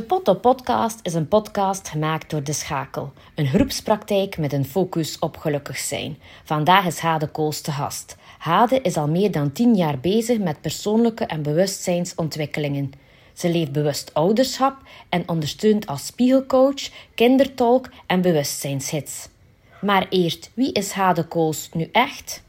De Potto Podcast is een podcast gemaakt door De Schakel, een groepspraktijk met een focus op gelukkig zijn. Vandaag is Hade Kools te gast. Hade is al meer dan tien jaar bezig met persoonlijke en bewustzijnsontwikkelingen. Ze leeft bewust ouderschap en ondersteunt als spiegelcoach, kindertolk en bewustzijnshits. Maar eerst, wie is Hade Kools nu echt?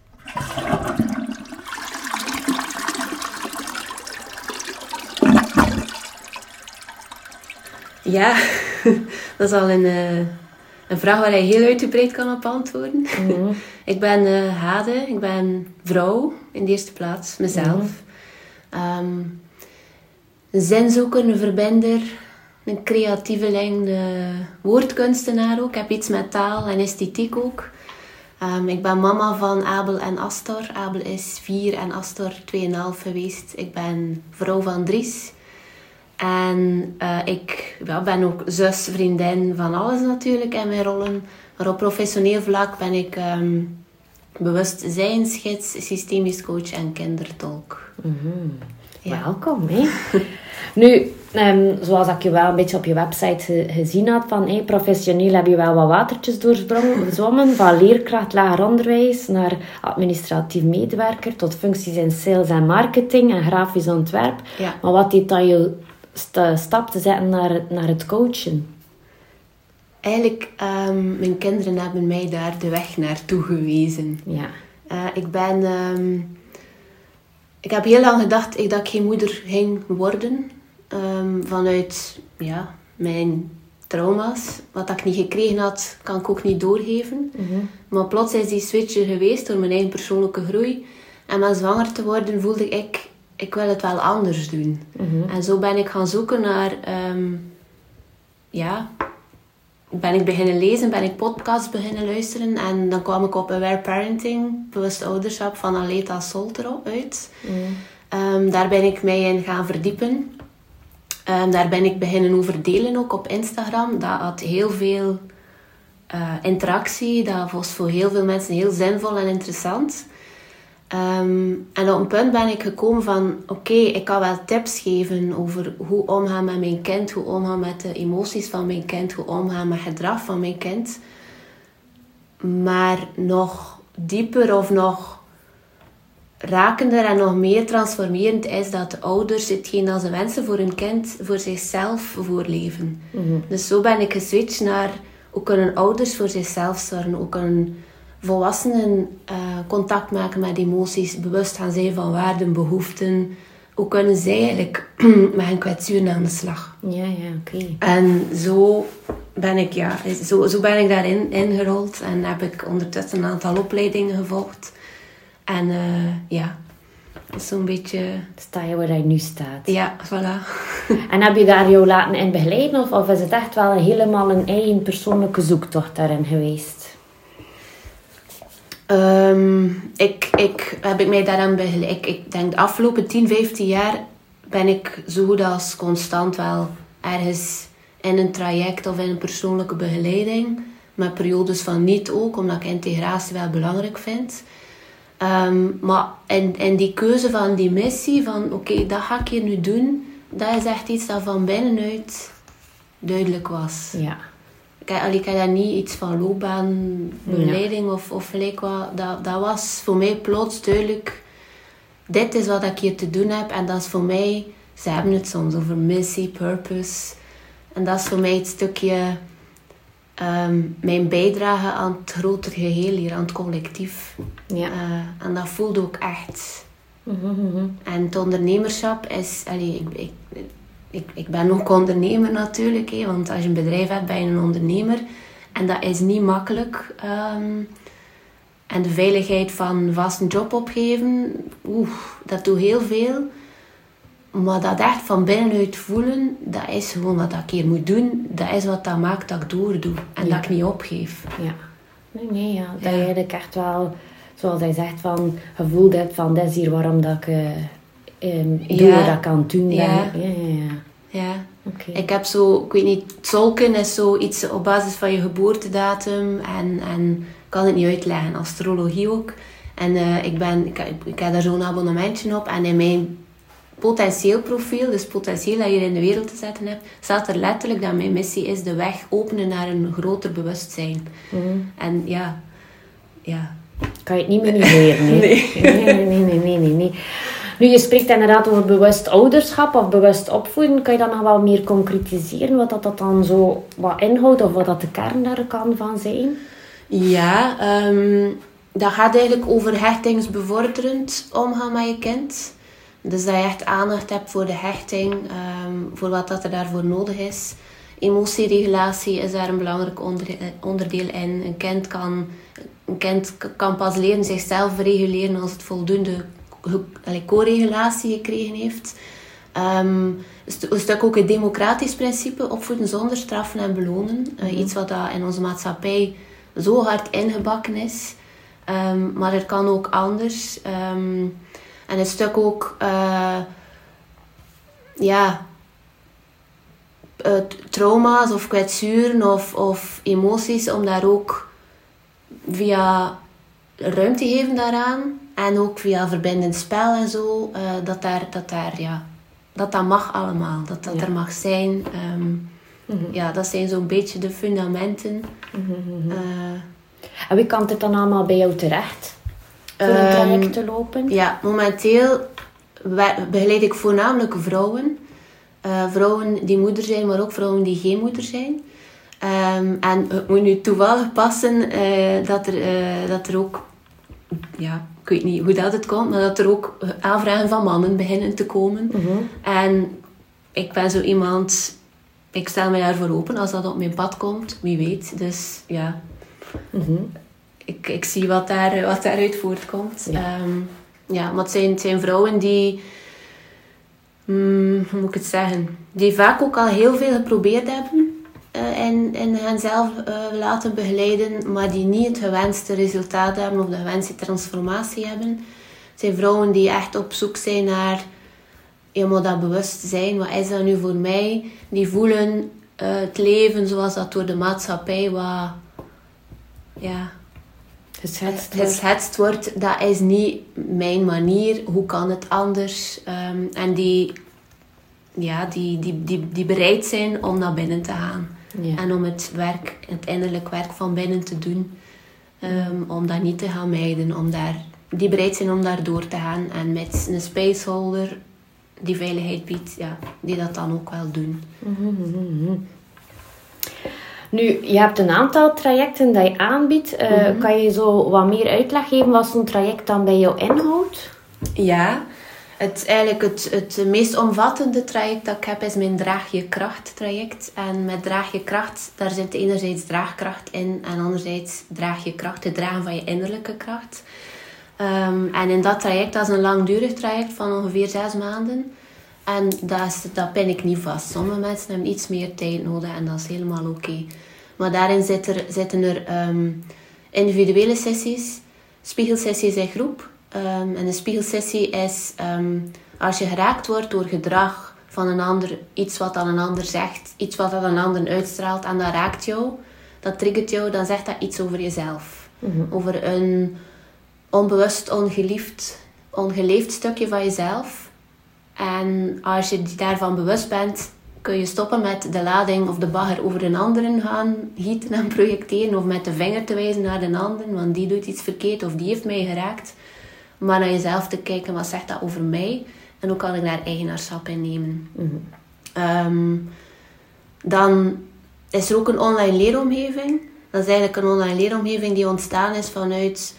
Ja, dat is al een, uh, een vraag waar je heel uitgebreid kan op antwoorden. Mhm. ik ben uh, Hade, ik ben vrouw in de eerste plaats, mezelf. Um, een zinzoeker, een verbinder, een creatieveling, een woordkunstenaar ook. Ik heb iets met taal en esthetiek ook. Um, ik ben mama van Abel en Astor. Abel is vier en Astor 2,5 geweest. Ik ben vrouw van Dries. En uh, ik ja, ben ook zus, vriendin van alles natuurlijk in mijn rollen. Maar op professioneel vlak ben ik um, bewustzijnsgids, systemisch coach en kindertolk. Mm -hmm. ja. Welkom. Hè? nu, um, zoals ik je wel een beetje op je website ge gezien had, van hey, professioneel heb je wel wat watertjes doorzwommen. van leerkracht lager onderwijs naar administratief medewerker tot functies in sales en marketing en grafisch ontwerp. Ja. Maar wat deed dat je stap te zetten naar, naar het coachen? Eigenlijk, um, mijn kinderen hebben mij daar de weg naartoe gewezen. Ja. Uh, ik ben... Um, ik heb heel lang gedacht dat ik geen moeder ging worden. Um, vanuit ja, mijn trauma's. Wat ik niet gekregen had, kan ik ook niet doorgeven. Mm -hmm. Maar plots is die switch geweest door mijn eigen persoonlijke groei. En met zwanger te worden voelde ik ik wil het wel anders doen. Mm -hmm. En zo ben ik gaan zoeken naar, um, ja, ben ik beginnen lezen, ben ik podcasts beginnen luisteren. En dan kwam ik op Aware Parenting, bewust ouderschap van Aleta Soltero uit. Mm. Um, daar ben ik mij in gaan verdiepen. Um, daar ben ik beginnen over delen ook op Instagram. Dat had heel veel uh, interactie. Dat was voor heel veel mensen heel zinvol en interessant. Um, en op een punt ben ik gekomen van, oké, okay, ik kan wel tips geven over hoe omgaan met mijn kind, hoe omgaan met de emoties van mijn kind, hoe omgaan met het gedrag van mijn kind. Maar nog dieper of nog rakender en nog meer transformerend is dat de ouders hetgeen dat ze wensen voor hun kind, voor zichzelf voorleven. Mm -hmm. Dus zo ben ik geswitcht naar hoe kunnen ouders voor zichzelf zorgen, hoe kunnen volwassenen uh, contact maken met emoties, bewust gaan zijn van waarden, behoeften. Hoe kunnen zij eigenlijk met hun kwetsuren aan de slag? Ja, ja, oké. Okay. En zo ben ik, ja, zo, zo ben ik daarin ingerold en heb ik ondertussen een aantal opleidingen gevolgd. En uh, ja, zo'n beetje... Sta je waar je nu staat. Ja, voilà. en heb je daar jou laten in begeleiden of, of is het echt wel helemaal een eigen persoonlijke zoektocht daarin geweest? Um, ik, ik, heb ik mij daaraan begeleid. Ik, denk de afgelopen 10, 15 jaar ben ik zo goed als constant wel ergens in een traject of in een persoonlijke begeleiding. Met periodes van niet ook, omdat ik integratie wel belangrijk vind. Um, maar in, in die keuze van die missie, van oké, dat ga ik hier nu doen, dat is echt iets dat van binnenuit duidelijk was. Ja. Ik, ik had daar niet iets van loopbaanbegeleiding ja. of, of gelijk wat. Dat, dat was voor mij plots duidelijk. Dit is wat ik hier te doen heb. En dat is voor mij... Ze hebben het soms over missie, purpose. En dat is voor mij het stukje... Um, mijn bijdrage aan het grotere geheel hier, aan het collectief. Ja. Uh, en dat voelde ook echt. Mm -hmm. En het ondernemerschap is... Allee, ik, ik, ik, ik ben ook ondernemer natuurlijk, hè, want als je een bedrijf hebt, ben je een ondernemer. En dat is niet makkelijk. Um, en de veiligheid van vast een job opgeven, oeh, dat doet heel veel. Maar dat echt van binnenuit voelen, dat is gewoon wat ik hier moet doen. Dat is wat dat maakt dat ik doordoe en Ja. dat ik niet opgeef. Ja. Nee, nee, ja. Dat je eigenlijk echt wel, zoals hij zegt, van gevoeld hebt van, dat is hier waarom dat ik eh, doe Ja. wat ik kan doen. Ja. Ja, ja, ja. Ik heb zo, ik weet niet, tolken is zoiets op basis van je geboortedatum en, en kan het niet uitleggen, astrologie ook. En eh, ik, ben, ik, heb- ik heb daar zo'n abonnementje op en in mijn potentieel profiel, dus potentieel dat je in de wereld te zetten hebt, staat er letterlijk dat mijn missie is de weg openen naar een groter bewustzijn. Mhm. En ja, ja. Kan je het niet. Nee. Nee, nee, nee, nee, nee, nee, nee. Nu, je spreekt inderdaad over bewust ouderschap of bewust opvoeden. Kan je dat nog wel meer concretiseren, wat dat, dat dan zo wat inhoudt of wat dat de kern daar kan van zijn? Ja, ehm, dat gaat eigenlijk over hechtingsbevorderend omgaan met je kind. Dus dat je echt aandacht hebt voor de hechting, ehm, voor wat dat er daarvoor nodig is. Emotieregulatie is daar een belangrijk eh, onderdeel in. Een kind, kan, een kind kan pas leren zichzelf reguleren als het voldoende co-regulatie gekregen heeft. Ehm, een stu- een stuk ook het democratisch principe, opvoeden zonder straffen en belonen. Eh, Iets wat dat in onze maatschappij zo hard ingebakken is. Ehm, maar het kan ook anders. Ehm, en een stuk ook, eh, ja, eh, trauma's of kwetsuren of, of emoties, om daar ook via ruimte geven daaraan. En ook via verbindend spel en zo, eh, dat, daar, dat daar, ja, dat dat mag allemaal. Dat dat Ja. er mag zijn. Ehm, Ja, dat zijn zo'n beetje de fundamenten. Eh, En wie kan dit dan allemaal bij jou terecht? Voor een Ehm, traject te lopen? Ja, momenteel we- begeleid ik voornamelijk vrouwen. Eh, vrouwen die moeder zijn, maar ook vrouwen die geen moeder zijn. Ehm, en het moet nu toevallig passen dat, er, dat er ook, ja, weet niet hoe dat het komt, maar dat er ook aanvragen van mannen beginnen te komen. Mhm. En ik ben zo iemand, ik stel mij daarvoor open als dat op mijn pad komt, wie weet. Dus ja, Mhm. ik, ik zie wat, daar, wat daaruit voortkomt. Ja. Ja, ja maar het zijn, het zijn vrouwen die, hmm, hoe moet ik het zeggen, die vaak ook al heel veel geprobeerd hebben eh, en, en henzelf eh, laten begeleiden, maar die niet het gewenste resultaat hebben of de gewenste transformatie hebben. Het zijn vrouwen die echt op zoek zijn naar helemaal dat bewustzijn. Wat is dat nu voor mij? Die voelen eh, het leven zoals dat door de maatschappij wat ja, Geschetst wordt. geschetst wordt, dat is niet mijn manier. Hoe kan het anders? Ehm, en die, ja, die, die, die, die bereid zijn om naar binnen te gaan. Ja. En om het werk, het innerlijk werk van binnen te doen. Ehm, om dat niet te gaan mijden. Om daar, die bereid zijn om daar door te gaan. En met een spaceholder die veiligheid biedt, ja, die dat dan ook wel doen. Nu, je hebt een aantal trajecten dat je aanbiedt. Eh, Mhm. Kan je zo wat meer uitleg geven wat zo'n traject dan bij jou inhoudt? Ja, het, eigenlijk het, het meest omvattende traject dat ik heb is mijn Draag je Kracht traject. En met Draag je Kracht, daar zit enerzijds draagkracht in en anderzijds draag je kracht, het dragen van je innerlijke kracht. Ehm, en in dat traject, dat is een langdurig traject van ongeveer zes maanden. En dat, is, dat pin ik niet vast. Sommige mensen hebben iets meer tijd nodig en dat is helemaal oké. Maar daarin zit er, zitten er ehm, individuele sessies, spiegelsessies in groep. Ehm, en een spiegelsessie is ehm, als je geraakt wordt door gedrag van een ander, iets wat dan een ander zegt, iets wat dan een ander uitstraalt en dat raakt jou, dat triggert jou, dan zegt dat iets over jezelf. Over een onbewust, ongeliefd, ongeleefd stukje van jezelf. En als je daarvan bewust bent, kun je stoppen met de lading of de bagger over een anderen gaan gieten en projecteren. Of met de vinger te wijzen naar een ander, want die doet iets verkeerd of die heeft mij geraakt. Maar naar jezelf te kijken, wat zegt dat over mij? En hoe kan ik daar eigenaarschap in nemen? Ehm, dan is er ook een online leeromgeving. Dat is eigenlijk een online leeromgeving die ontstaan is vanuit...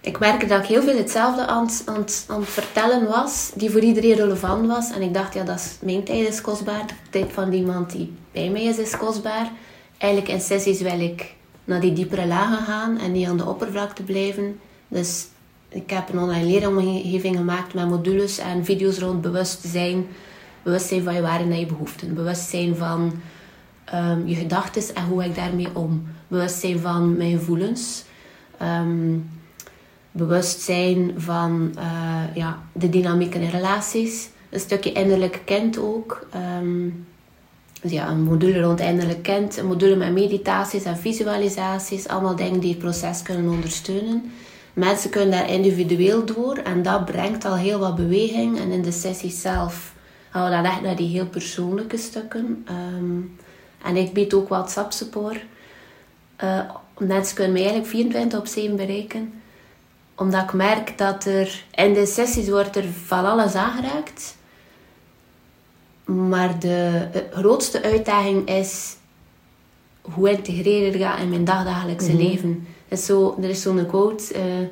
Ik merkte dat ik heel veel hetzelfde aan, het- aan, aan het vertellen was, die voor iedereen relevant was. En ik dacht, ja, dat is, mijn tijd is kostbaar. De tijd van iemand die bij mij is, is kostbaar. Eigenlijk in sessies wil ik naar die diepere lagen gaan en niet aan de oppervlakte blijven. Dus ik heb een online leeromgeving gemaakt met modules en video's rond bewustzijn. Bewustzijn van je waarden en je behoeften. Bewustzijn van ehm, je gedachten en hoe ik daarmee om. Bewustzijn van mijn gevoelens. Ehm, bewustzijn van eh, ja, de dynamieken in relaties. Een stukje innerlijk kind ook. Ehm, dus ja, een module rond innerlijk kind. Een module met meditaties en visualisaties. Allemaal dingen die het proces kunnen ondersteunen. Mensen kunnen daar individueel door en dat brengt al heel wat beweging. En in de sessie zelf gaan we dan echt naar die heel persoonlijke stukken. Ehm, en ik bied ook WhatsApp support. Uh, mensen kunnen mij eigenlijk 24 op 7 bereiken. Omdat ik merk dat er in de sessies wordt er van alles aangeraakt. Maar de grootste uitdaging is hoe integreer ik dat in mijn dagdagelijkse mm leven. Is zo, er is zo'n quote: uh,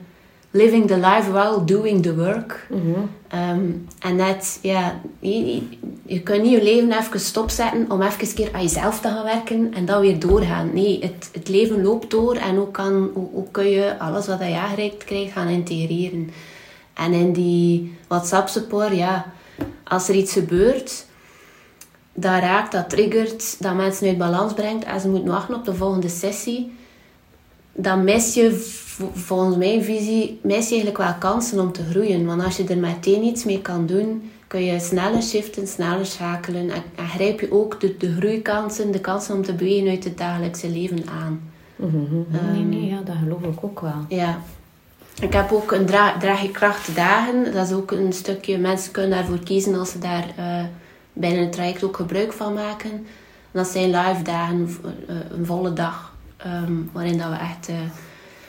Living the life while doing the work. Mhm. Ehm, en net, ja, je, je, kunt niet je leven even stopzetten om even een keer aan jezelf te gaan werken en dan weer doorgaan. Nee, het, het leven loopt door en hoe, kan, hoe, hoe kun je alles wat je aangereikt krijgt gaan integreren. En in die WhatsApp-support, ja, als er iets gebeurt dat raakt, dat triggert, dat mensen uit balans brengt en ze moeten wachten op de volgende sessie, dan mis je, volgens mijn visie, mis je eigenlijk wel kansen om te groeien. Want als je er meteen iets mee kan doen, kun je sneller shiften, sneller schakelen en, grijp je ook de, de groeikansen, de kansen om te bewegen uit het dagelijkse leven aan. Mhm, mhm. nee, nee, ja, dat geloof ik ook wel. Ja. Ik heb ook een dra draag je kracht dagen. Dat is ook een stukje, mensen kunnen daarvoor kiezen als ze daar... Uh, binnen het traject ook gebruik van maken. dat zijn live dagen, eh, een volle dag, ehm, waarin dat we echt uh,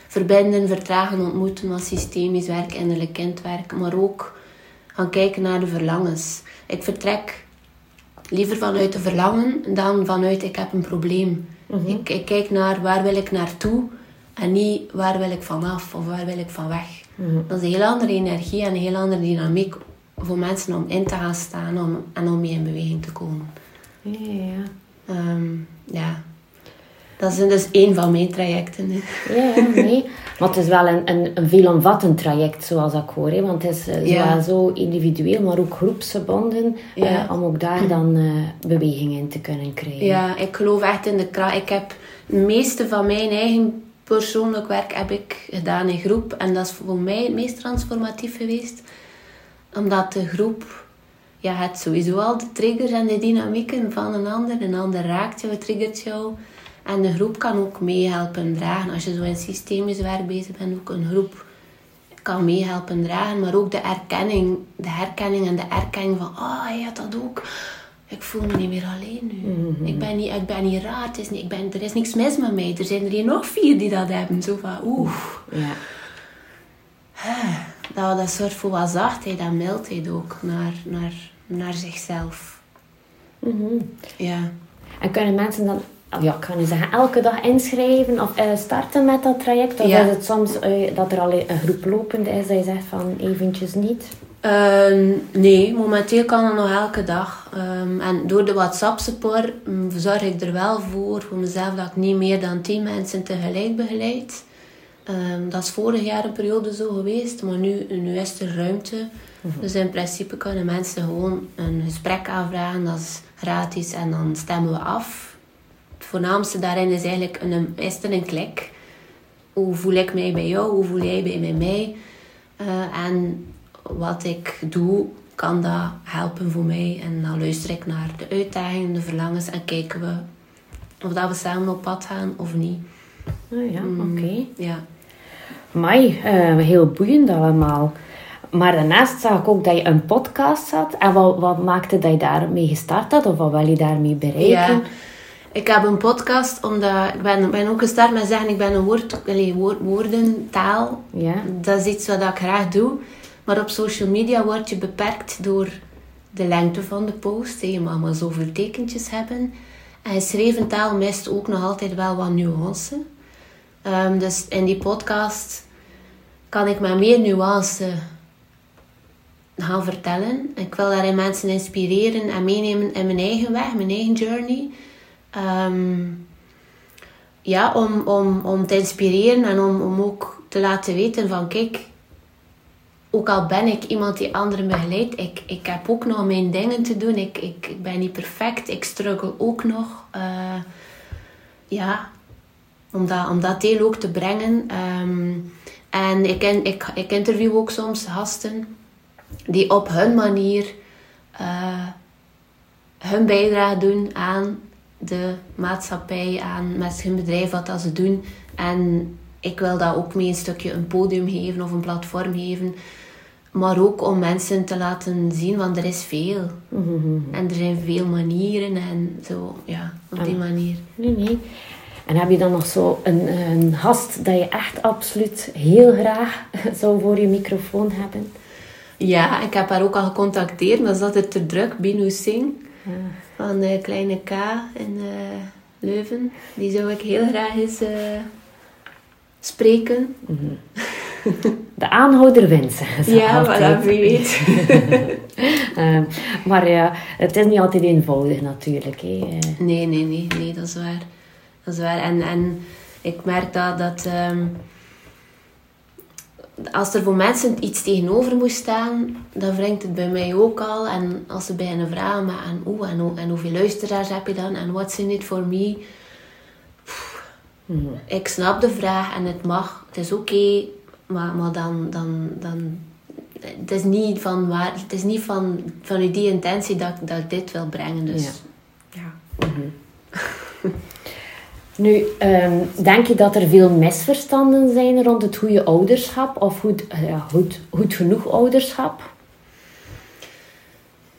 verbinden, vertragen, ontmoeten wat systemisch werk, innerlijk kindwerk, maar ook gaan kijken naar de verlangens. Ik vertrek liever vanuit de verlangen dan vanuit ik heb een probleem. Mhm. ik, ik, kijk naar waar wil ik naartoe en niet waar wil ik vanaf of waar wil ik van weg. Mhm. Dat is een heel andere energie en een heel andere dynamiek voor mensen om in te gaan staan om, en om mee in beweging te komen. Ja, ja. Ehm, ja. Dat is dus één van mijn trajecten. Ja, nee. Maar het is wel een, een, een veelomvattend traject, zoals ik hoor. Hè? Want het is uh, Ja. zo individueel, maar ook groepsgebonden. Ja. eh, om ook daar dan eh, beweging in te kunnen krijgen. Ja, ik geloof echt in de kracht. Ik heb het meeste van mijn eigen persoonlijk werk heb ik gedaan in groep. En dat is voor mij het meest transformatief geweest. Omdat de groep... Ja, het sowieso al de triggers en de dynamieken van een ander. Een ander raakt jou, triggert jou. En de groep kan ook meehelpen dragen. Als je zo in systemisch werk bezig bent, ook een groep kan meehelpen dragen. Maar ook de erkenning, de herkenning en de erkenning van... Ah, hij had dat ook. Ik voel me niet meer alleen nu. Mhm. ik, ben niet, ik ben niet raar. Het is niet, ik ben, er is niks mis met mij. Er zijn er hier nog vier die dat hebben. Zo van, oeh. Ja. Dat, dat zorgt voor wat zachtheid en mildheid ook naar, naar, naar zichzelf. Mhm. Ja. En kunnen mensen dan, oh ja, ik ga nu zeggen, elke dag inschrijven of eh, starten met dat traject? Of Ja. is het soms eh, dat er al een groep lopend is dat je zegt van eventjes niet? Ehm, nee, momenteel kan het nog elke dag. Ehm, en door de WhatsApp-support mm, zorg ik er wel voor, voor mezelf, dat ik niet meer dan 10 mensen tegelijk begeleid. Ehm, dat is vorig jaar een periode zo geweest, maar nu, nu is er ruimte. Dus in principe kunnen mensen gewoon een gesprek aanvragen, dat is gratis en dan stemmen we af. Voornaamste daarin is eigenlijk een, is een klik. Hoe voel ik mij bij jou, hoe voel jij bij bij mij? Eh, en wat ik doe, kan dat helpen voor mij. En dan luister ik naar de uitdagingen, de verlangens en kijken we of dat we samen op pad gaan of niet. Oh ja, Mm. oké. Ja. Amai, eh, heel boeiend allemaal. Maar daarnaast zag ik ook dat je een podcast had. En wat, wat maakte dat je daarmee gestart had? Of wat wil je daarmee bereiken? Ja. Ik heb een podcast, omdat ik ben, ben ook gestart met zeggen, ik ben een woord, allee, woord, woordentaal. Ja. Dat is iets wat ik graag doe. Maar op social media word je beperkt door de lengte van de post. Je mag maar zoveel tekentjes hebben. En geschreven taal mist ook nog altijd wel wat nuance. Ehm, dus in die podcast kan ik met meer nuance gaan vertellen. Ik wil daarin mensen inspireren en meenemen in mijn eigen weg, mijn eigen journey. Ehm, ja, om, om, om te inspireren en om, om ook te laten weten van kijk, ook al ben ik iemand die anderen begeleidt, ik, ik heb ook nog mijn dingen te doen. Ik, ik, ben niet perfect, ik struggle ook nog. Eh, ja, om dat, om dat deel ook te brengen. Ehm, en ik, ik, ik interview ook soms gasten die op hun manier eh, hun bijdrage doen aan de maatschappij, aan met hun bedrijf, wat dat ze doen. En ik wil dat ook mee een stukje een podium geven of een platform geven. Maar ook om mensen te laten zien, want er is veel. En er zijn veel manieren en zo, ja, op die manier. Nee, nee. En heb je dan nog zo een, een gast dat je echt absoluut heel graag zou voor je microfoon hebben? Ja, ik heb haar ook al gecontacteerd, maar ze had het te druk. Binu Singh van uh, Kleine K in uh, Leuven. Die zou ik heel graag eens uh, spreken. De aanhouder wint, Ja, maar voilà, wie weet. maar ja, het is niet altijd eenvoudig natuurlijk. Hè. Nee, nee, nee, nee, dat is waar. Dat is waar. En, en ik merk dat, dat um, als er voor mensen iets tegenover moest staan, dan wringt het bij mij ook al. En als ze beginnen vragen, maar en, oeh, en, en hoeveel luisteraars heb je dan? En what's in it for me? Mm. Ik snap de vraag en het mag. Het is oké, maar, maar dan, dan, dan... Het is niet van, waar, het is niet van, van die intentie dat, dat ik dit wil brengen. Dus ja. ja. Mm -hmm. Nu, um, denk je dat er veel misverstanden zijn rond het goede ouderschap of goed, ja, goed, goed genoeg ouderschap?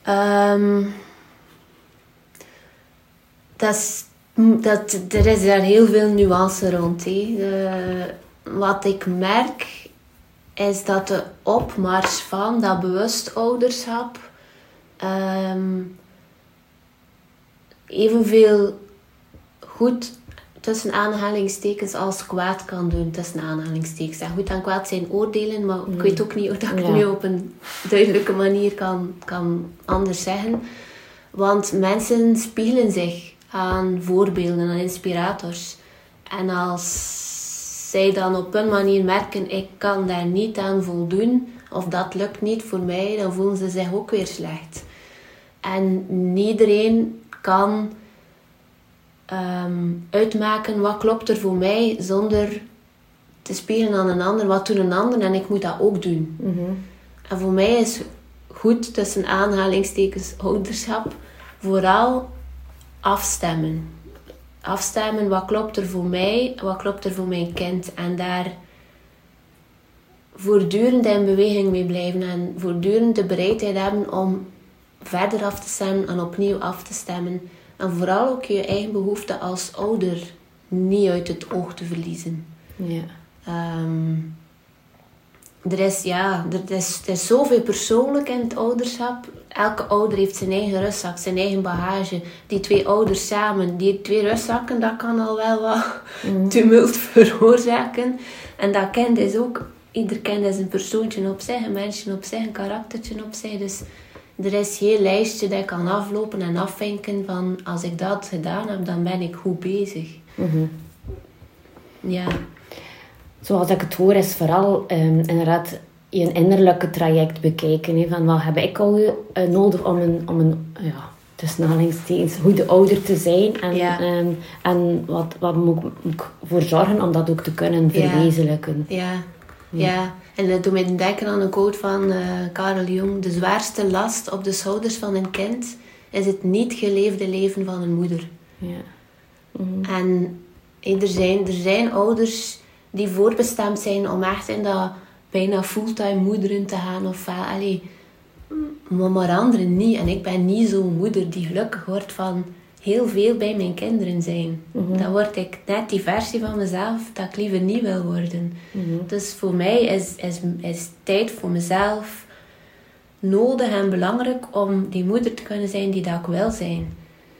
Um, dat dat, er is daar heel veel nuance rond. Wat ik merk is dat de opmars van dat bewust ouderschap um, evenveel goed tussen aanhalingstekens als kwaad kan doen, tussen aanhalingstekens. En goed en kwaad zijn oordelen, maar ik weet ook niet of ik het nu op een duidelijke manier kan, kan anders zeggen. Want mensen spiegelen zich aan voorbeelden, aan inspirators. En als zij dan op een manier merken, ik kan daar niet aan voldoen, of dat lukt niet voor mij, dan voelen ze zich ook weer slecht. En iedereen kan um, uitmaken wat klopt er voor mij zonder te spelen aan een ander. Wat doet een ander en ik moet dat ook doen. Mm En voor mij is goed tussen aanhalingstekens ouderschap vooral afstemmen. Afstemmen wat klopt er voor mij, wat klopt er voor mijn kind. En daar voortdurend in beweging mee blijven en voortdurend de bereidheid hebben om verder af te stemmen en opnieuw af te stemmen. En vooral ook je eigen behoeften als ouder niet uit het oog te verliezen. Ja. Um, er is, ja, er is, er is zoveel persoonlijk in het ouderschap. Elke ouder heeft zijn eigen rustzak, zijn eigen bagage. Die twee ouders samen, die twee rustzakken, dat kan al wel wat mm. tumult veroorzaken. En dat kind is ook, ieder kind is een persoontje op zich, een mensje op zich, een karaktertje op zich. Dus er is geen lijstje dat ik kan aflopen en afvinken van als ik dat gedaan heb, dan ben ik goed bezig. Mm Ja. Zoals ik het hoor, is vooral um, inderdaad je innerlijke traject bekijken. Van wat heb ik al uh, nodig om een, om een ja, tussen goede ouder te zijn. En, ja. um, en wat, wat moet ik voor zorgen om dat ook te kunnen verwezenlijken. Ja, ja. Ja. En dat doet mij denken aan een quote van uh, Karel Jong. De zwaarste last op de schouders van een kind is het niet geleefde leven van een moeder. Ja. Mhm. En er zijn, er zijn ouders die voorbestemd zijn om echt in dat bijna fulltime moederen te gaan. Of allee, maar anderen niet. En ik ben niet zo'n moeder die gelukkig wordt van heel veel bij mijn kinderen zijn. Mhm. Dan word ik net die versie van mezelf dat ik liever niet wil worden. Mhm. Dus voor mij is, is, is tijd voor mezelf nodig en belangrijk om die moeder te kunnen zijn die dat ik wil zijn.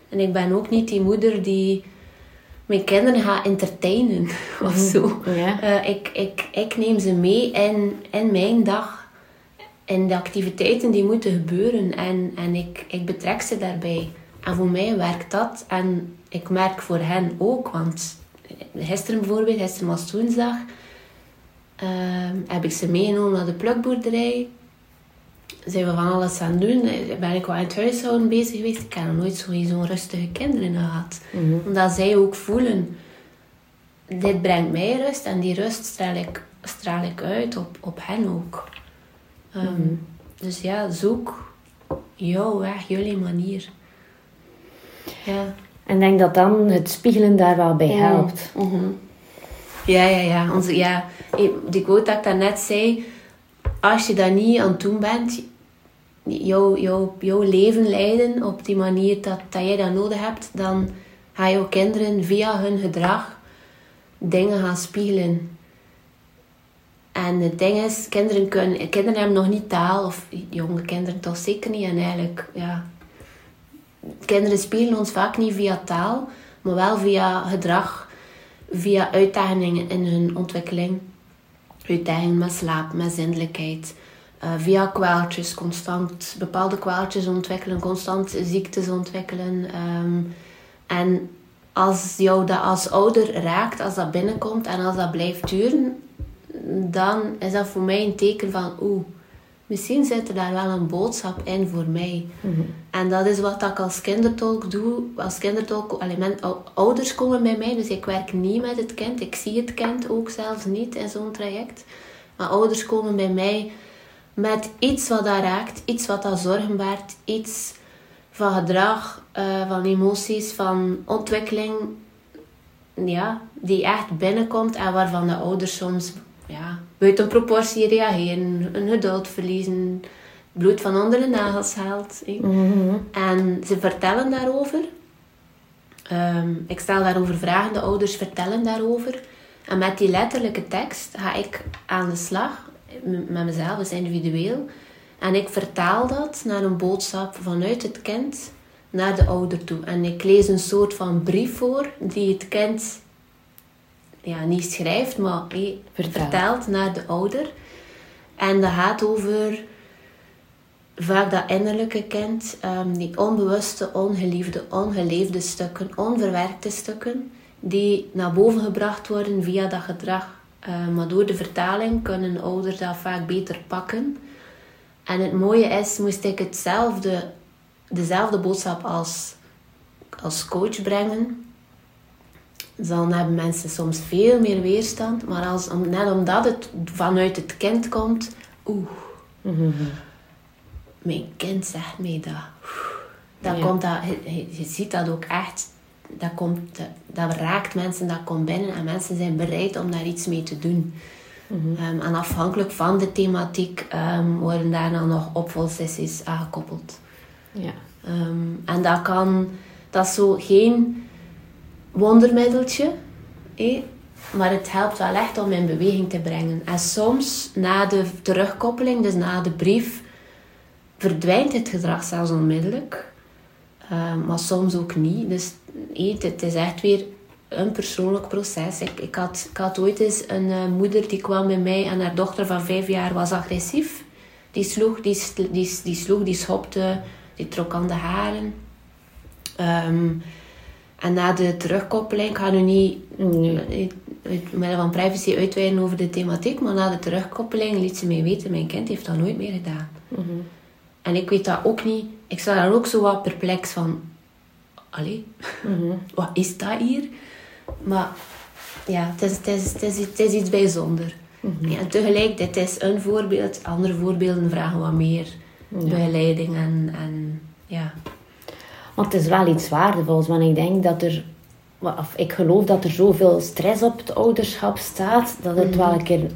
En ik ben ook niet die moeder die mijn kinderen gaat entertainen of mhm. zo. Uh, ik, ik, ik neem ze mee in, in mijn dag. In de activiteiten die moeten gebeuren. En, en ik, ik betrek ze daarbij. En voor mij werkt dat. En ik merk voor hen ook. Want gisteren bijvoorbeeld, gisteren was woensdag, uh, heb ik ze meegenomen naar de plukboerderij. Zijn we van alles aan het doen. Ben ik wel in het huishouden bezig geweest. Ik heb nog nooit zo'n rustige kinderen gehad. Mm Omdat zij ook voelen, dit brengt mij rust. En die rust straal ik, straal ik uit op, op hen ook. Um, Dus ja, zoek jouw weg, jullie manier. Ja. En denk dat dan het spiegelen daar wel bij helpt. Mm Ja, ja, ja. Onze, ja. Die quote dat ik daarnet zei, als je dat niet aan het doen bent, jouw, jouw, jouw leven leiden op die manier dat, dat jij dat nodig hebt, dan gaan jouw kinderen via hun gedrag dingen gaan spiegelen. En het ding is, kinderen, kunnen, kinderen hebben nog niet taal, of jonge kinderen toch zeker niet. En eigenlijk, ja, kinderen spelen ons vaak niet via taal, maar wel via gedrag, via uitdagingen in hun ontwikkeling. Uitdagingen met slaap, met zindelijkheid. Uh, via kwaaltjes, constant bepaalde kwaaltjes ontwikkelen, constant ziektes ontwikkelen. Ehm, en als jou dat als ouder raakt, als dat binnenkomt en als dat blijft duren, dan is dat voor mij een teken van oeh, misschien zit er daar wel een boodschap in voor mij. Mhm. En dat is wat ik als kindertolk doe. Als kindertolk, element, ouders komen bij mij, dus ik werk niet met het kind. Ik zie het kind ook zelfs niet in zo'n traject. Maar ouders komen bij mij met iets wat dat raakt, iets wat dat zorgen baart, iets van gedrag, uh, van emoties, van ontwikkeling, ja, die echt binnenkomt en waarvan de ouders soms ja, buiten proportie reageren, een geduld verliezen, bloed van onder de nagels haalt. Mm En ze vertellen daarover. Ehm, ik stel daarover vragen, de ouders vertellen daarover. En met die letterlijke tekst ga ik aan de slag met mezelf, dus individueel. En ik vertaal dat naar een boodschap vanuit het kind naar de ouder toe. En ik lees een soort van brief voor die het kind ja, niet schrijft, maar vertelt naar de ouder. En dat gaat over vaak dat innerlijke kind, um, die onbewuste, ongeliefde, ongeleefde stukken, onverwerkte stukken, die naar boven gebracht worden via dat gedrag. Uh, maar door de vertaling kunnen ouders dat vaak beter pakken. En het mooie is, moest ik hetzelfde, dezelfde boodschap als, als coach brengen, dan hebben mensen soms veel meer weerstand. Maar als, net omdat het vanuit het kind komt, oeh, mijn kind zegt mij dat. Dat komt dat, je, ziet dat ook echt, dat, komt, dat raakt mensen, dat komt binnen en mensen zijn bereid om daar iets mee te doen. Mm en afhankelijk van de thematiek um, worden daar dan nog opvolsessies aangekoppeld. Ja. Um, en dat kan, dat is zo geen wondermiddeltje. Maar het helpt wel echt om in beweging te brengen. En soms na de terugkoppeling, dus na de brief, verdwijnt het gedrag zelfs onmiddellijk. Uh, maar soms ook niet. Dus het is echt weer een persoonlijk proces. Ik, ik, had, ik had ooit eens een uh, moeder die kwam bij mij en haar dochter van vijf jaar was agressief. Die sloeg, die, die, die, sloeg, die schopte, die trok aan de haren. Um, en na de terugkoppeling, ik ga nu niet nee. met van privacy uitweiden over de thematiek, maar na de terugkoppeling liet ze mij weten, mijn kind heeft dat nooit meer gedaan. Mhm. En ik weet dat ook niet. Ik sta daar ook zo wat perplex van, allee, mhm. wat is dat hier? Maar ja, het is, het is, het is, het is iets bijzonders. Mm ja, en tegelijk, dit is een voorbeeld. Andere voorbeelden vragen wat meer begeleiding en, en ja... Want het is wel iets waardevols, want ik denk dat er, of ik geloof dat er zoveel stress op het ouderschap staat, dat het wel mhm. een keer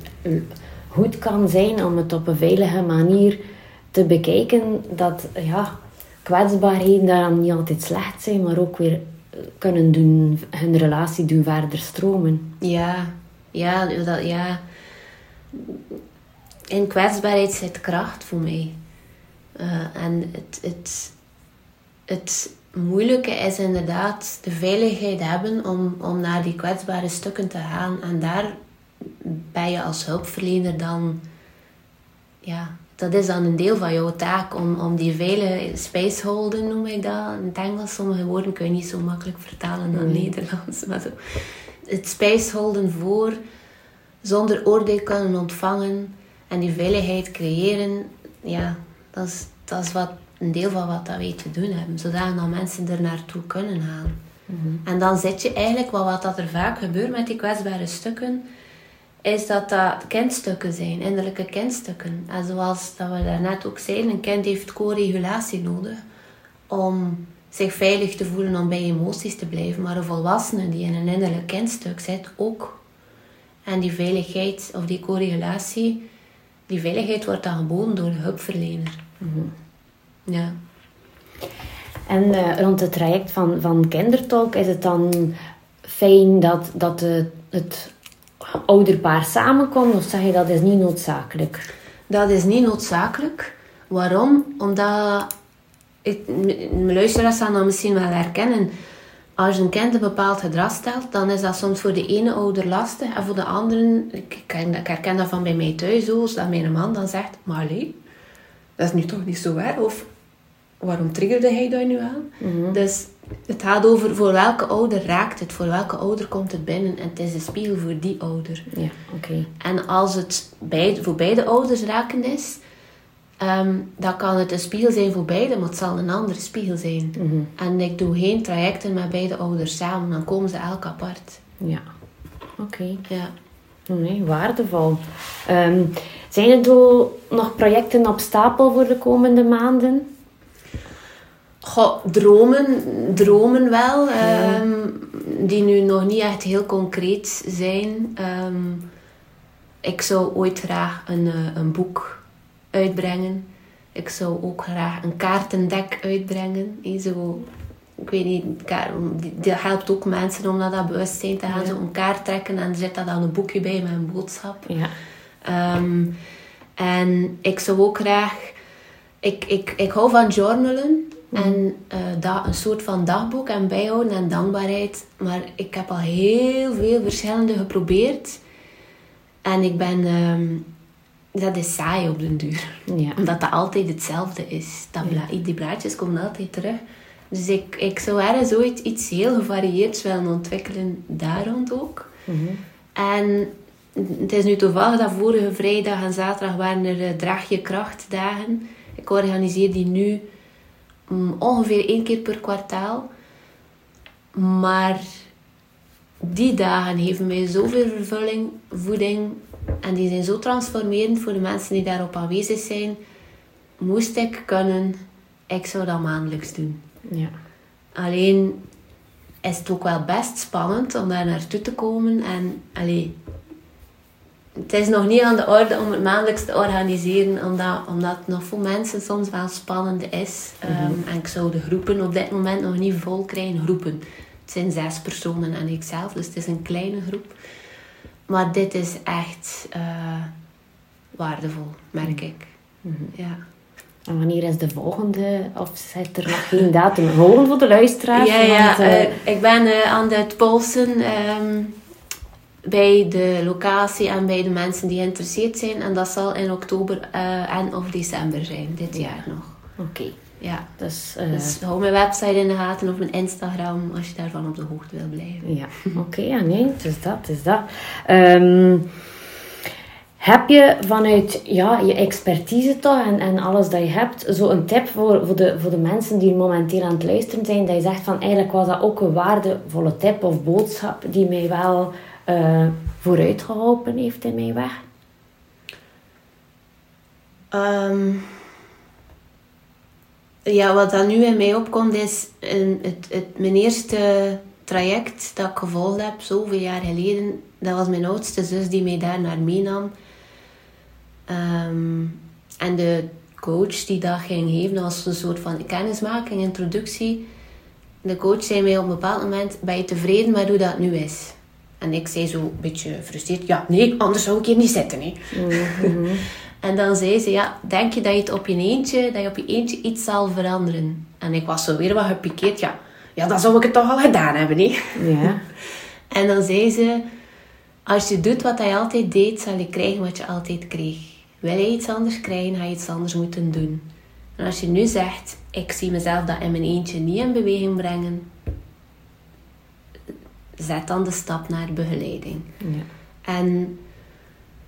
goed kan zijn om het op een veilige manier te bekijken. Dat ja, kwetsbaarheden daaraan niet altijd slecht zijn, maar ook weer kunnen doen, hun relatie doen verder stromen. Ja, ja, dat, ja. In kwetsbaarheid zit kracht voor mij. Uh, en het, het, het moeilijke is inderdaad de veiligheid hebben om, om naar die kwetsbare stukken te gaan. En daar ben je als hulpverlener dan... Ja, dat is dan een deel van jouw taak om, om die veilige space holden, noem ik dat. In het Engels, sommige woorden kun je niet zo makkelijk vertalen naar Nederlands. Maar zo. Het space holden voor, zonder oordeel kunnen ontvangen en die veiligheid creëren. Ja, dat is, dat is wat een deel van wat dat wij te doen hebben, zodat mensen er naartoe kunnen gaan. Mhm. En dan zit je eigenlijk, wat, wat dat er vaak gebeurt met die kwetsbare stukken, is dat dat kindstukken zijn, innerlijke kindstukken. En zoals dat we daarnet ook zeiden, een kind heeft co-regulatie nodig om zich veilig te voelen om bij emoties te blijven. Maar een volwassene die in een innerlijk kindstuk zit ook. En die veiligheid of die co-regulatie, die veiligheid wordt dan geboden door de hulpverlener. Ja. En eh, rond het traject van, van kindertolk is het dan fijn dat, dat de, het ouderpaar samenkomt? Of zeg je dat is niet noodzakelijk? Dat is niet noodzakelijk. Waarom? Omdat... Ik, mijn luisteraars gaan dat misschien wel herkennen. Als een kind een bepaald gedrag stelt, dan is dat soms voor de ene ouder lastig. En voor de andere... Ik, ik, ken- ik herken dat van bij mij thuis ook. Dat mijn man dan zegt... Maar allee, dat is nu toch niet zo erg? Of waarom triggerde hij dat nu aan? Dus het gaat over voor welke ouder raakt het. Voor welke ouder komt het binnen. En het is de spiegel voor die ouder. Ja, oké. En als het beide, voor beide ouders raken is, ehm, dan kan het een spiegel zijn voor beide, maar het zal een andere spiegel zijn. En ik doe geen trajecten met beide ouders samen, dan komen ze elk apart. Ja, oké. Ja. Nee, waardevol. Ehm, zijn er nog projecten op stapel voor de komende maanden? Goh, dromen, dromen wel, ehm, die nu nog niet echt heel concreet zijn. Ehm, ik zou ooit graag een, eh, een boek uitbrengen. Ik zou ook graag een kaartendek uitbrengen. Zo, ik weet niet, dat helpt ook mensen om naar dat bewustzijn te gaan. Ja. Zo een kaart trekken en er zit daar dan een boekje bij met een boodschap. Ja. Ehm, en ik zou ook graag... Ik, ik, ik hou van journalen. En eh dat, een soort van dagboek en bijhouden en dankbaarheid. Maar ik heb al heel veel verschillende geprobeerd. En ik ben... ehm, dat is saai op den duur. Ja. Omdat dat altijd hetzelfde is. Dat Die blaadjes komen altijd terug. Dus ik, ik zou ergens ooit iets heel gevarieerds willen ontwikkelen. Daar rond ook. En het is nu toevallig dat vorige vrijdag en zaterdag waren er eh, Draag je krachtdagen. Ik organiseer die nu ongeveer één keer per kwartaal. Maar die dagen geven mij zoveel vervulling, voeding. En die zijn zo transformerend voor de mensen die daarop aanwezig zijn. Moest ik kunnen, ik zou dat maandelijks doen. Ja. Alleen is het ook wel best spannend om daar naartoe te komen. En allee, het is nog niet aan de orde om het maandelijks te organiseren, omdat, omdat het nog voor mensen soms wel spannend is. Ehm, en ik zou de groepen op dit moment nog niet vol krijgen. Groepen. Het zijn zes personen en ikzelf, dus het is een kleine groep. Maar dit is echt eh, waardevol, merk ik. Ja. En wanneer is de volgende? Of zit er nog geen datum? Horen voor de luisteraars? Ja, ja Want, eh, eh, ik ben aan het polsen ehm, bij de locatie en bij de mensen die geïnteresseerd zijn. En dat zal in oktober eh, en of december zijn, dit jaar nog. Oké. Ja. Dus, eh, Dus hou mijn website in de gaten of mijn Instagram als je daarvan op de hoogte wil blijven. Ja, oké, ja, nee, het is dat, het is dat. Ehm, heb je vanuit ja, je expertise toch en, en alles dat je hebt, zo een tip voor, voor, de, voor de mensen die momenteel aan het luisteren zijn, dat je zegt van eigenlijk was dat ook een waardevolle tip of boodschap die mij wel eh vooruit geholpen heeft in mijn weg? Ehm, ja, wat dan nu in mij opkomt is het, het, mijn eerste traject dat ik gevolgd heb, zoveel jaar geleden. Dat was mijn oudste zus die mij daar naar meenam. Ehm, en de coach die dat ging geven, dat was een soort van kennismaking, introductie. De coach zei mij op een bepaald moment, ben je tevreden met hoe dat nu is? En ik zei zo een beetje gefrustreerd, ja, nee, anders zou ik hier niet zitten. Hè. En dan zei ze, ja, denk je dat je het op je eentje, dat je op je eentje iets zal veranderen? En ik was zo weer wat gepikeerd, ja, ja, dan zou ik het toch al gedaan hebben, hè. Ja. En dan zei ze, als je doet wat je altijd deed, zal je krijgen wat je altijd kreeg. Wil je iets anders krijgen, ga je iets anders moeten doen. En als je nu zegt, ik zie mezelf dat in mijn eentje niet in beweging brengen, zet dan de stap naar begeleiding. ja. En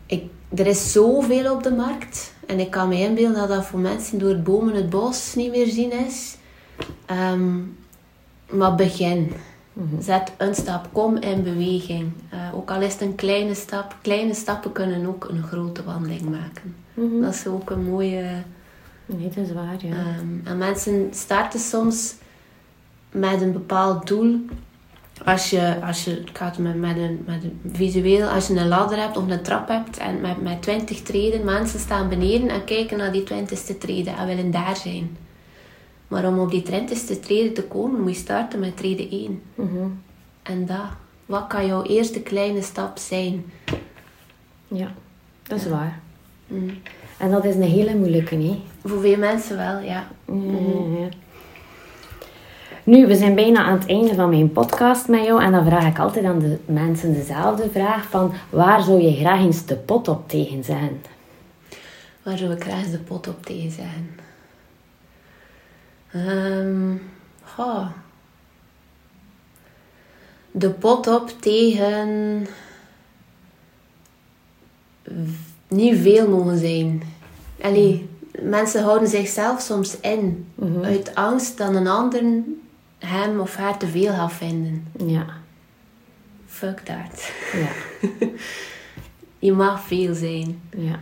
ik, er is zoveel op de markt. En ik kan me inbeelden dat dat voor mensen door het bomen het bos niet meer zien is. Ehm, maar begin. Zet een stap. Kom in beweging. Eh, ook al is het een kleine stap. Kleine stappen kunnen ook een grote wandeling maken. Dat is ook een mooie... Nee, dat is waar, ja. Ehm, en mensen starten soms met een bepaald doel. Als je, als je ik ga het met, met, een, met een visueel, als je een ladder hebt of een trap hebt en met, met 20 treden, mensen staan beneden en kijken naar die 20ste treden en willen daar zijn. Maar om op die 20ste treden te komen, moet je starten met treden 1. En dat, wat kan jouw eerste kleine stap zijn? Ja, dat is waar. En dat is een hele moeilijke, niet? Voor veel mensen wel, ja. Ja. Nu, we zijn bijna aan het einde van mijn podcast met jou. En dan vraag ik altijd aan de mensen dezelfde vraag. Van, waar zou je graag eens de pot op tegen zijn? Waar zou ik graag de pot op tegen zeggen? Ehm, goh. De pot op tegen niet veel mogen zijn. Allee, mensen houden zichzelf soms in uit angst dat een ander hem of haar te veel gaat vinden. Ja, Fuck that. ja, Je mag veel zijn. ja.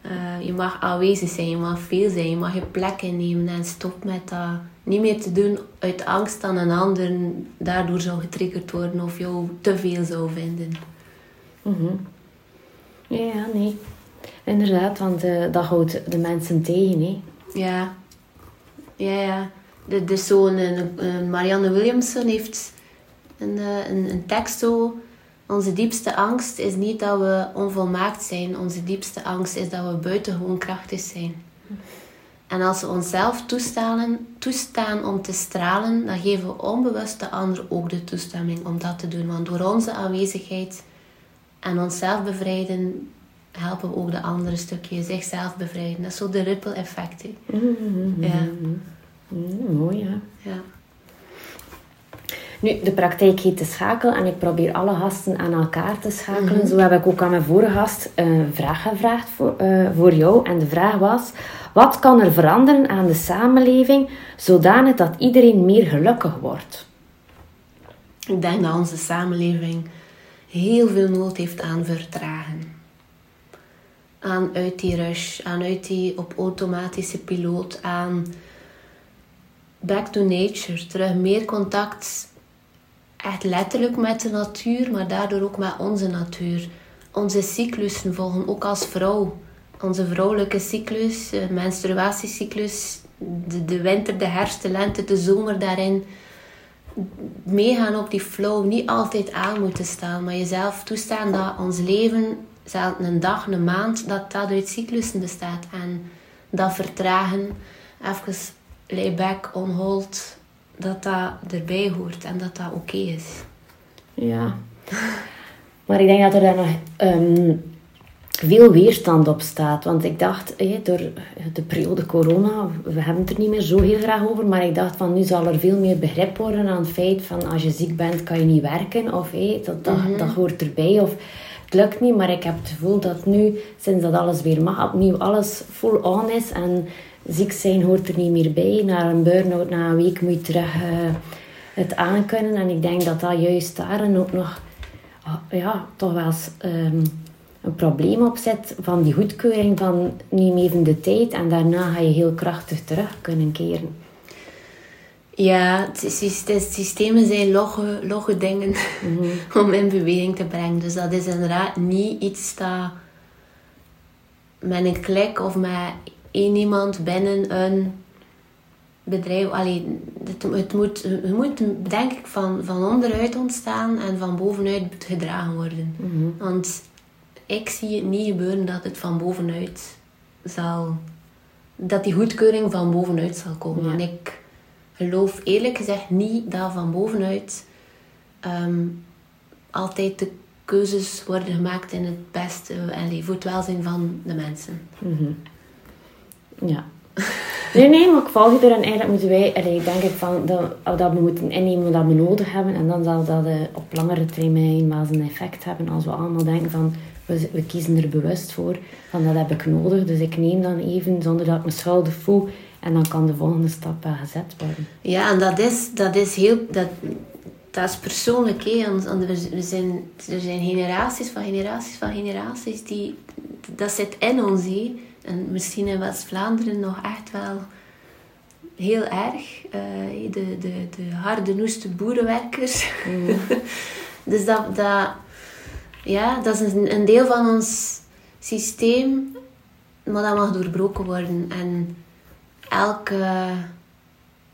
Eh, je mag aanwezig zijn, je mag veel zijn, je mag je plek innemen en stop met dat niet meer te doen uit angst dat een ander daardoor zou getriggerd worden of jou te veel zou vinden. Ja, ja, nee. Inderdaad, want eh, dat houdt de mensen tegen, hè. Ja, ja, ja. De, de zo'n een Marianne Williamson heeft een, eh, een, een tekst zo. Onze diepste angst is niet dat we onvolmaakt zijn. Onze diepste angst is dat we buitengewoon krachtig zijn. En als we onszelf toestaan, toestaan om te stralen, dan geven we onbewust de ander ook de toestemming om dat te doen. Want door onze aanwezigheid en onszelf bevrijden, helpen we ook de andere stukje zichzelf bevrijden. Dat is zo de ripple effect. hè. Ja, Mm, mooi, ja. ja. Nu, de praktijk heet de schakel en ik probeer alle gasten aan elkaar te schakelen. Zo heb ik ook aan mijn vorige gast een vraag gevraagd voor, eh, voor jou. En de vraag was, wat kan er veranderen aan de samenleving zodanig dat iedereen meer gelukkig wordt? Ik denk dat onze samenleving heel veel nood heeft aan vertragen. Aan uit die rush, aan uit die op automatische piloot, aan back to nature, terug meer contact, echt letterlijk met de natuur, maar daardoor ook met onze natuur. Onze cyclussen volgen, ook als vrouw. Onze vrouwelijke cyclus, eh, menstruatiecyclus, de, de winter, de herfst, de lente, de zomer daarin meegaan op die flow, niet altijd aan moeten staan, maar jezelf toestaan dat ons leven, zelfs een dag, een maand, dat dat uit cyclussen bestaat. En dat vertragen, even lay back, on hold, dat dat erbij hoort en dat dat oké is. Ja. Maar ik denk dat er daar nog ehm, veel weerstand op staat. Want ik dacht, door de periode corona, we hebben het er niet meer zo heel graag over, maar ik dacht van nu zal er veel meer begrip worden aan het feit van als je ziek bent kan je niet werken of dat, dat, dat hoort erbij of het lukt niet. Maar ik heb het gevoel dat nu, sinds dat alles weer mag, opnieuw alles full on is en ziek zijn hoort er niet meer bij. Na een burn-out, na een week moet je terug eh, het aankunnen. En ik denk dat dat juist daar en ook nog ah, ja, toch wel eens ehm, een probleem op zit van die goedkeuring van neem even de tijd en daarna ga je heel krachtig terug kunnen keren. Ja, de systemen zijn logge, logge dingen om in beweging te brengen. Dus dat is inderdaad niet iets dat met een klik of met één iemand binnen een bedrijf... Allee, het, het moet, het moet, denk ik, van, van onderuit ontstaan en van bovenuit gedragen worden. Want ik zie het niet gebeuren dat het van bovenuit zal... Dat die goedkeuring van bovenuit zal komen. Ja. En ik geloof eerlijk gezegd niet dat van bovenuit ehm, altijd de keuzes worden gemaakt in het beste en voor het welzijn van de mensen. Ja. Nee, nee, maar ik volg er en eigenlijk moeten wij, allee, denk ik van, dat, dat we moeten innemen wat we nodig hebben en dan zal dat eh, op langere termijn wel zijn effect hebben als we allemaal denken van, we, we kiezen er bewust voor, van dat heb ik nodig, dus ik neem dan even zonder dat ik me schuldig voel en dan kan de volgende stap wel gezet worden. Ja, en dat is, dat is heel... Dat, dat is persoonlijk, hè. We zijn, er zijn generaties van generaties van generaties die... Dat zit in ons, hè. En misschien in West-Vlaanderen nog echt wel heel erg. Eh, de, de, de harde, noeste boerenwerkers. dus dat, dat, ja, dat is een, een deel van ons systeem, maar dat mag doorbroken worden. En elke,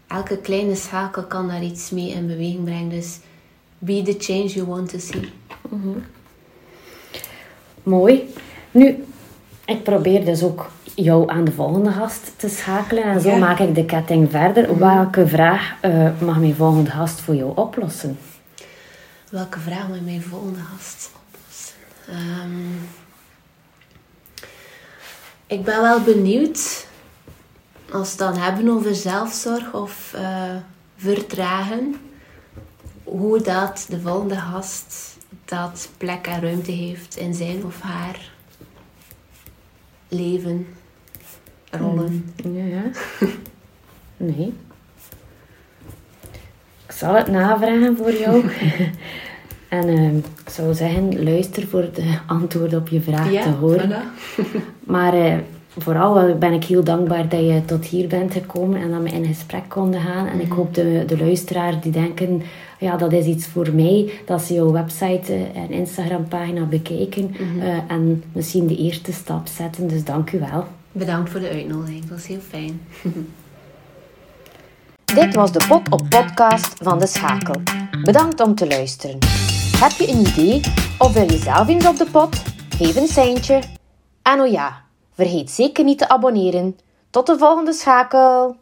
elke kleine schakel kan daar iets mee in beweging brengen. Dus be the change you want to see. Mhm. Mooi. Nu, ik probeer dus ook jou aan de volgende gast te schakelen. En zo maak ik de ketting verder. Mhm. Welke vraag uh, mag mijn volgende gast voor jou oplossen? Welke vraag mag mijn volgende gast oplossen? Um, ik ben wel benieuwd, als we het dan hebben over zelfzorg of uh, vertragen, hoe dat de volgende gast dat plek en ruimte heeft in zijn of haar leven, rollen. Mm, ja, ja. Nee. Ik zal het navragen voor jou. en uh, ik zou zeggen, luister voor de antwoord op je vraag te horen. maar uh, vooral ben ik heel dankbaar dat je tot hier bent gekomen en dat we in gesprek konden gaan. En ik mhm. hoop de, de luisteraars die denken, ja, dat is iets voor mij, dat ze jouw website en Instagram pagina bekijken mhm. eh, en misschien de eerste stap zetten. Dus dank u wel. Bedankt voor de uitnodiging, dat was heel fijn. Dit was de Pot op podcast van De Schakel. Bedankt om te luisteren. Heb je een idee of wil je zelf eens op de pot? Geef een seintje. En oh ja, vergeet zeker niet te abonneren. Tot de volgende schakel!